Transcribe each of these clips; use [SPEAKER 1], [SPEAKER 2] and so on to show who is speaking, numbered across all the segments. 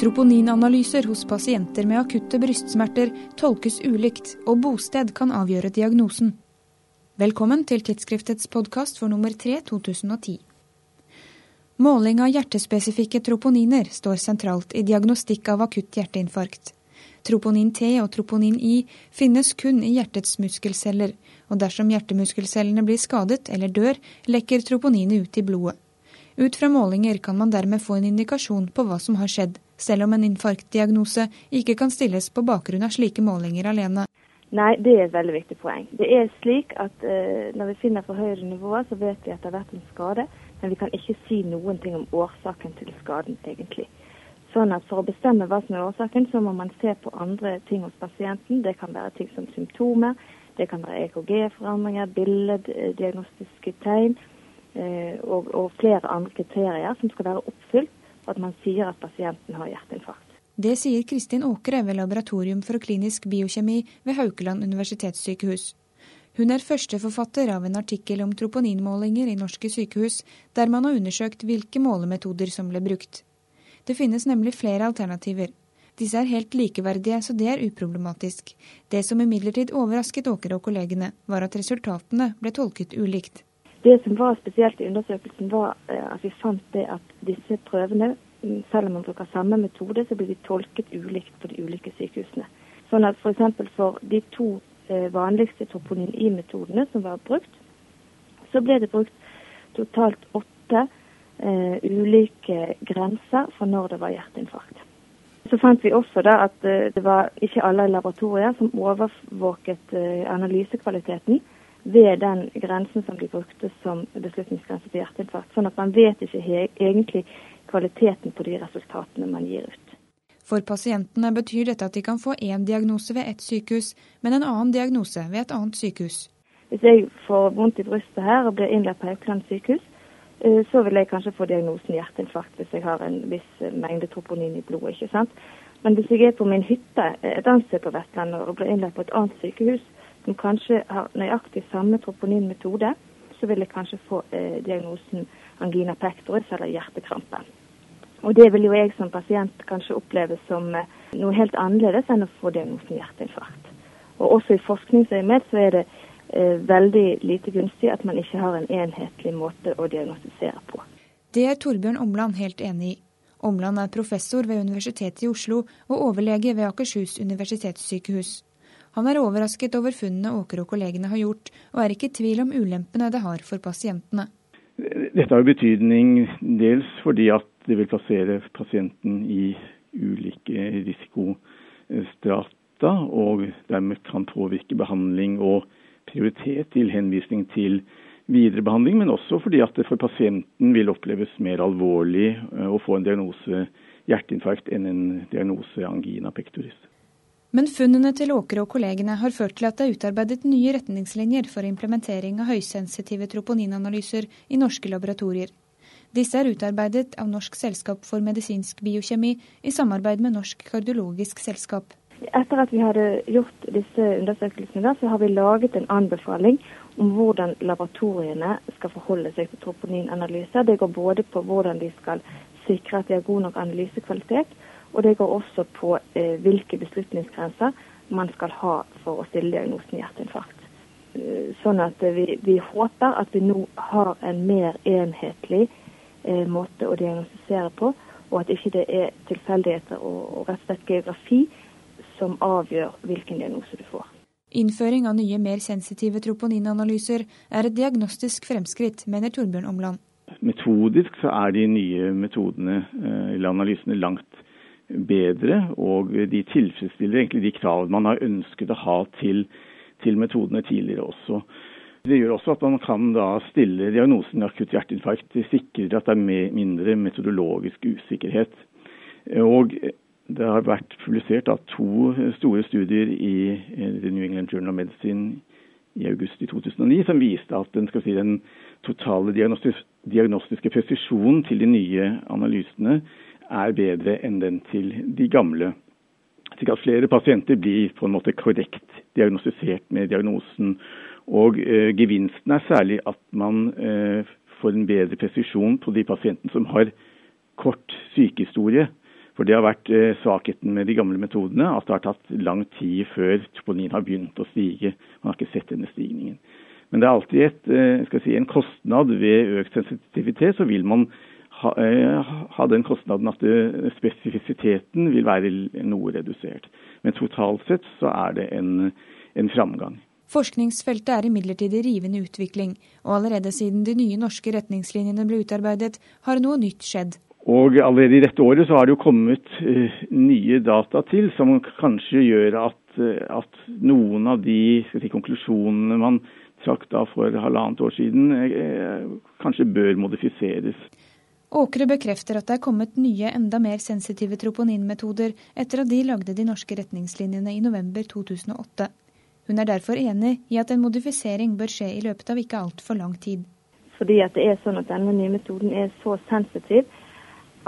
[SPEAKER 1] Troponinanalyser hos pasienter med akutte brystsmerter tolkes ulikt, og bosted kan avgjøre diagnosen. Velkommen til tidsskriftets podkast for nummer 3 2010. Måling av hjertespesifikke troponiner står sentralt i diagnostikk av akutt hjerteinfarkt. Troponin T og troponin I finnes kun i hjertets muskelceller, og dersom hjertemuskelcellene blir skadet eller dør, lekker troponinet ut i blodet. Ut fra målinger kan man dermed få en indikasjon på hva som har skjedd, selv om en infarktdiagnose ikke kan stilles på bakgrunn av slike målinger alene.
[SPEAKER 2] Nei, det er et veldig viktig poeng. Det er slik at eh, Når vi finner for høyere nivåer, så vet vi at det har vært en skade, men vi kan ikke si noen ting om årsaken til skaden, egentlig. Sånn at For å bestemme hva som er årsaken, så må man se på andre ting hos pasienten. Det kan være ting som symptomer, det kan være EKG-forandringer, billeddiagnostiske tegn. Eh, og, og, flere andre kriterier som skal være oppfylt for at man sier at pasienten har hjerteinfarkt.
[SPEAKER 1] Det sier Kristin Åkre ved Laboratorium for klinisk biokjemi ved Haukeland universitetssykehus. Hun er førsteforfatter av en artikkel om troponinmålinger i norske sykehus, der man har undersøkt hvilke målemetoder som ble brukt. Det finnes nemlig flere alternativer. Disse er helt likeverdige, så det er uproblematisk. Det som imidlertid overrasket Åkre og kollegene, var at resultatene ble tolket ulikt.
[SPEAKER 2] Det som var spesielt i undersøkelsen, var eh, at vi fant det at disse prøvene, mm, selv om man bruker samme metode, så blir de tolket ulikt på de ulike sykehusene. Sånn at f.eks. For, for de to eh, vanligste troponin I-metodene som var brukt, så ble det brukt totalt åtte eh, ulike grenser for når det var hjerteinfarkt. Så fant vi også da at eh, det var ikke alle laboratorier som overvåket eh, analysekvaliteten ved den grensen som de brukte som beslutningsgrense for hjerteinfarkt. Sånn at man vet ikke egentlig kvaliteten på de resultatene man gir ut.
[SPEAKER 1] For pasientene betyr dette at de kan få én diagnose ved ett sykehus, men en annen diagnose ved et annet sykehus.
[SPEAKER 2] Hvis jeg får vondt i brystet her og blir innlagt på Haukeland sykehus, eh, så vil jeg kanskje få diagnosen hjerteinfarkt hvis jeg har en viss mengde troponin i blodet. ikke sant? Men hvis jeg er på min hytte et annet sted på Vestlandet og blir innlagt på et annet sykehus, som kanskje har nøyaktig samme troponinmetode, så vil jeg kanskje få eh, diagnosen angina pectoris eller hjertekrampe. Og Det vil jo jeg som pasient kanskje oppleve som eh, noe helt annerledes enn å få diagnosen hjerteinfarkt. Og Også i forskningsøyemed så er det eh, veldig lite gunstig at man ikke har en enhetlig måte å diagnostisere på.
[SPEAKER 1] Det er Torbjørn Omland helt enig i. Omland er professor ved Universitetet i Oslo og overlege ved Akershus universitetssykehus. Han er overrasket over funnene Åker og kollegene har gjort, og er ikke i tvil om ulempene det har for pasientene.
[SPEAKER 3] Dette har betydning dels fordi at det vil plassere pasienten i ulike risikostrata, og dermed kan påvirke behandling og prioritet til henvisning til videre behandling, men også fordi at det for pasienten vil oppleves mer alvorlig eh, å få en diagnose hjerteinfarkt enn en diagnose angina pectoris.
[SPEAKER 1] Men funnene til Åkre og kollegene har ført til at det er utarbeidet nye retningslinjer for implementering av høysensitive troponinanalyser i norske laboratorier. Disse er utarbeidet av Norsk selskap for medisinsk biokjemi i samarbeid med Norsk kardiologisk selskap.
[SPEAKER 2] Etter at vi hadde gjort disse undersøkelsene, så har vi laget en anbefaling om hvordan laboratoriene skal forholde seg til troponinanalyser. Det går både på hvordan de skal sikre at de har god nok analysekvalitet, og det går også på eh, hvilke beslutningsgrenser man skal ha for å stille diagnosen hjerteinfarkt. Eh, sånn at vi, vi, håper at vi nå har en mer enhetlig eh, måte å diagnostisere på, og at ikke det er tilfeldigheter og, og rett og slett geografi som avgjør hvilken diagnose du får.
[SPEAKER 1] Innføring av nye, mer sensitive troponinanalyser er et diagnostisk fremskritt, mener Torbjørn Omland.
[SPEAKER 3] Metodisk så er de nye metodene eh, eller analysene langt bedre, og de tilfredsstiller egentlig de kravene man har ønsket å ha til, til, metodene tidligere også. Det gjør også at man kan da stille diagnosen akutt hjerteinfarkt. Det sikrer at det er mindre metodologisk usikkerhet. Og det har vært publisert av to store studier i The New England Journal of Medicine i august i 2009 som viste at den, si, den totale diagnostiske presisjonen til de nye analysene er bedre enn den til de gamle. Slik at flere pasienter blir på en måte korrekt diagnostisert med diagnosen. Og eh, Gevinsten er særlig at man eh, får en bedre presisjon på de pasientene som har kort sykehistorie. For det har vært eh, svakheten med de gamle metodene, at det har tatt lang tid før troponin har begynt å stige. Man har ikke sett denne stigningen. Men det er alltid et, eh, si, en kostnad ved økt sensitivitet. Så vil man ha, eh, den kostnaden at spesifisiteten vil være noe redusert. Men totalt sett så er det en, en framgang.
[SPEAKER 1] Forskningsfeltet er imidlertid i rivende utvikling, og allerede siden de nye norske retningslinjene ble utarbeidet, har noe nytt skjedd.
[SPEAKER 3] Og allerede i dette året så har det jo kommet uh, nye data til som kanskje gjør at, at noen av de si, konklusjonene man trakk da for halvannet år siden, kanskje bør modifiseres.
[SPEAKER 1] Åkre bekrefter at det er kommet nye, enda mer sensitive troponinmetoder etter at de lagde de norske retningslinjene i november 2008. Hun er derfor enig i at en modifisering bør skje i løpet av ikke altfor lang tid.
[SPEAKER 2] Fordi at det er sånn at denne nye metoden er så sensitiv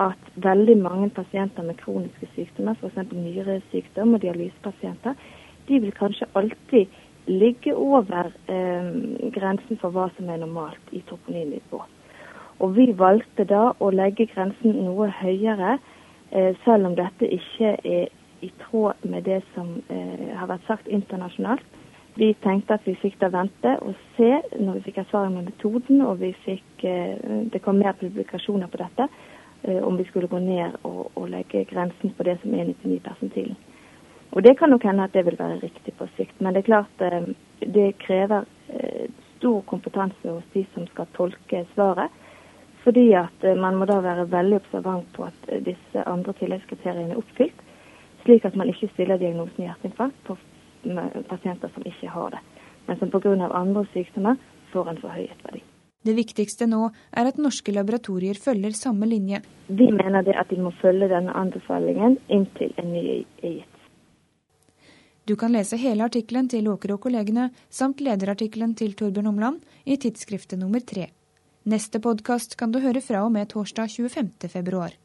[SPEAKER 2] at veldig mange pasienter med kroniske sykdommer, f.eks. nyresykdom og dialysepasienter, de vil kanskje alltid ligge over eh, grensen for hva som er normalt i troponinnivå. Og vi valgte da å legge grensen noe høyere, eh, selv om dette ikke er i tråd med det som eh, har vært sagt internasjonalt. Vi tenkte at vi fikk da vente og se når vi fikk erfaring med metoden og fikk, eh, det kom mer publikasjoner på dette. Om vi skulle gå ned og, og legge grensen på det som er 99 persentilen. Og Det kan nok hende at det vil være riktig på sikt, men det er klart det krever stor kompetanse hos de som skal tolke svaret. Fordi at man må da være veldig observant på at disse andre tilleggskriteriene er oppfylt. Slik at man ikke stiller diagnosen hjerteinfarkt på pasienter som ikke har det, men som pga. andre sykdommer får en forhøyet verdi.
[SPEAKER 1] Det viktigste nå er at norske laboratorier følger samme linje.
[SPEAKER 2] Vi mener det at de må følge denne anbefalingen inntil en ny er gitt.
[SPEAKER 1] Du kan lese hele artikkelen til Åker og kollegene samt lederartikkelen til Torbjørn Omland i tidsskriftet nummer tre. Neste podkast kan du høre fra og med torsdag 25. februar.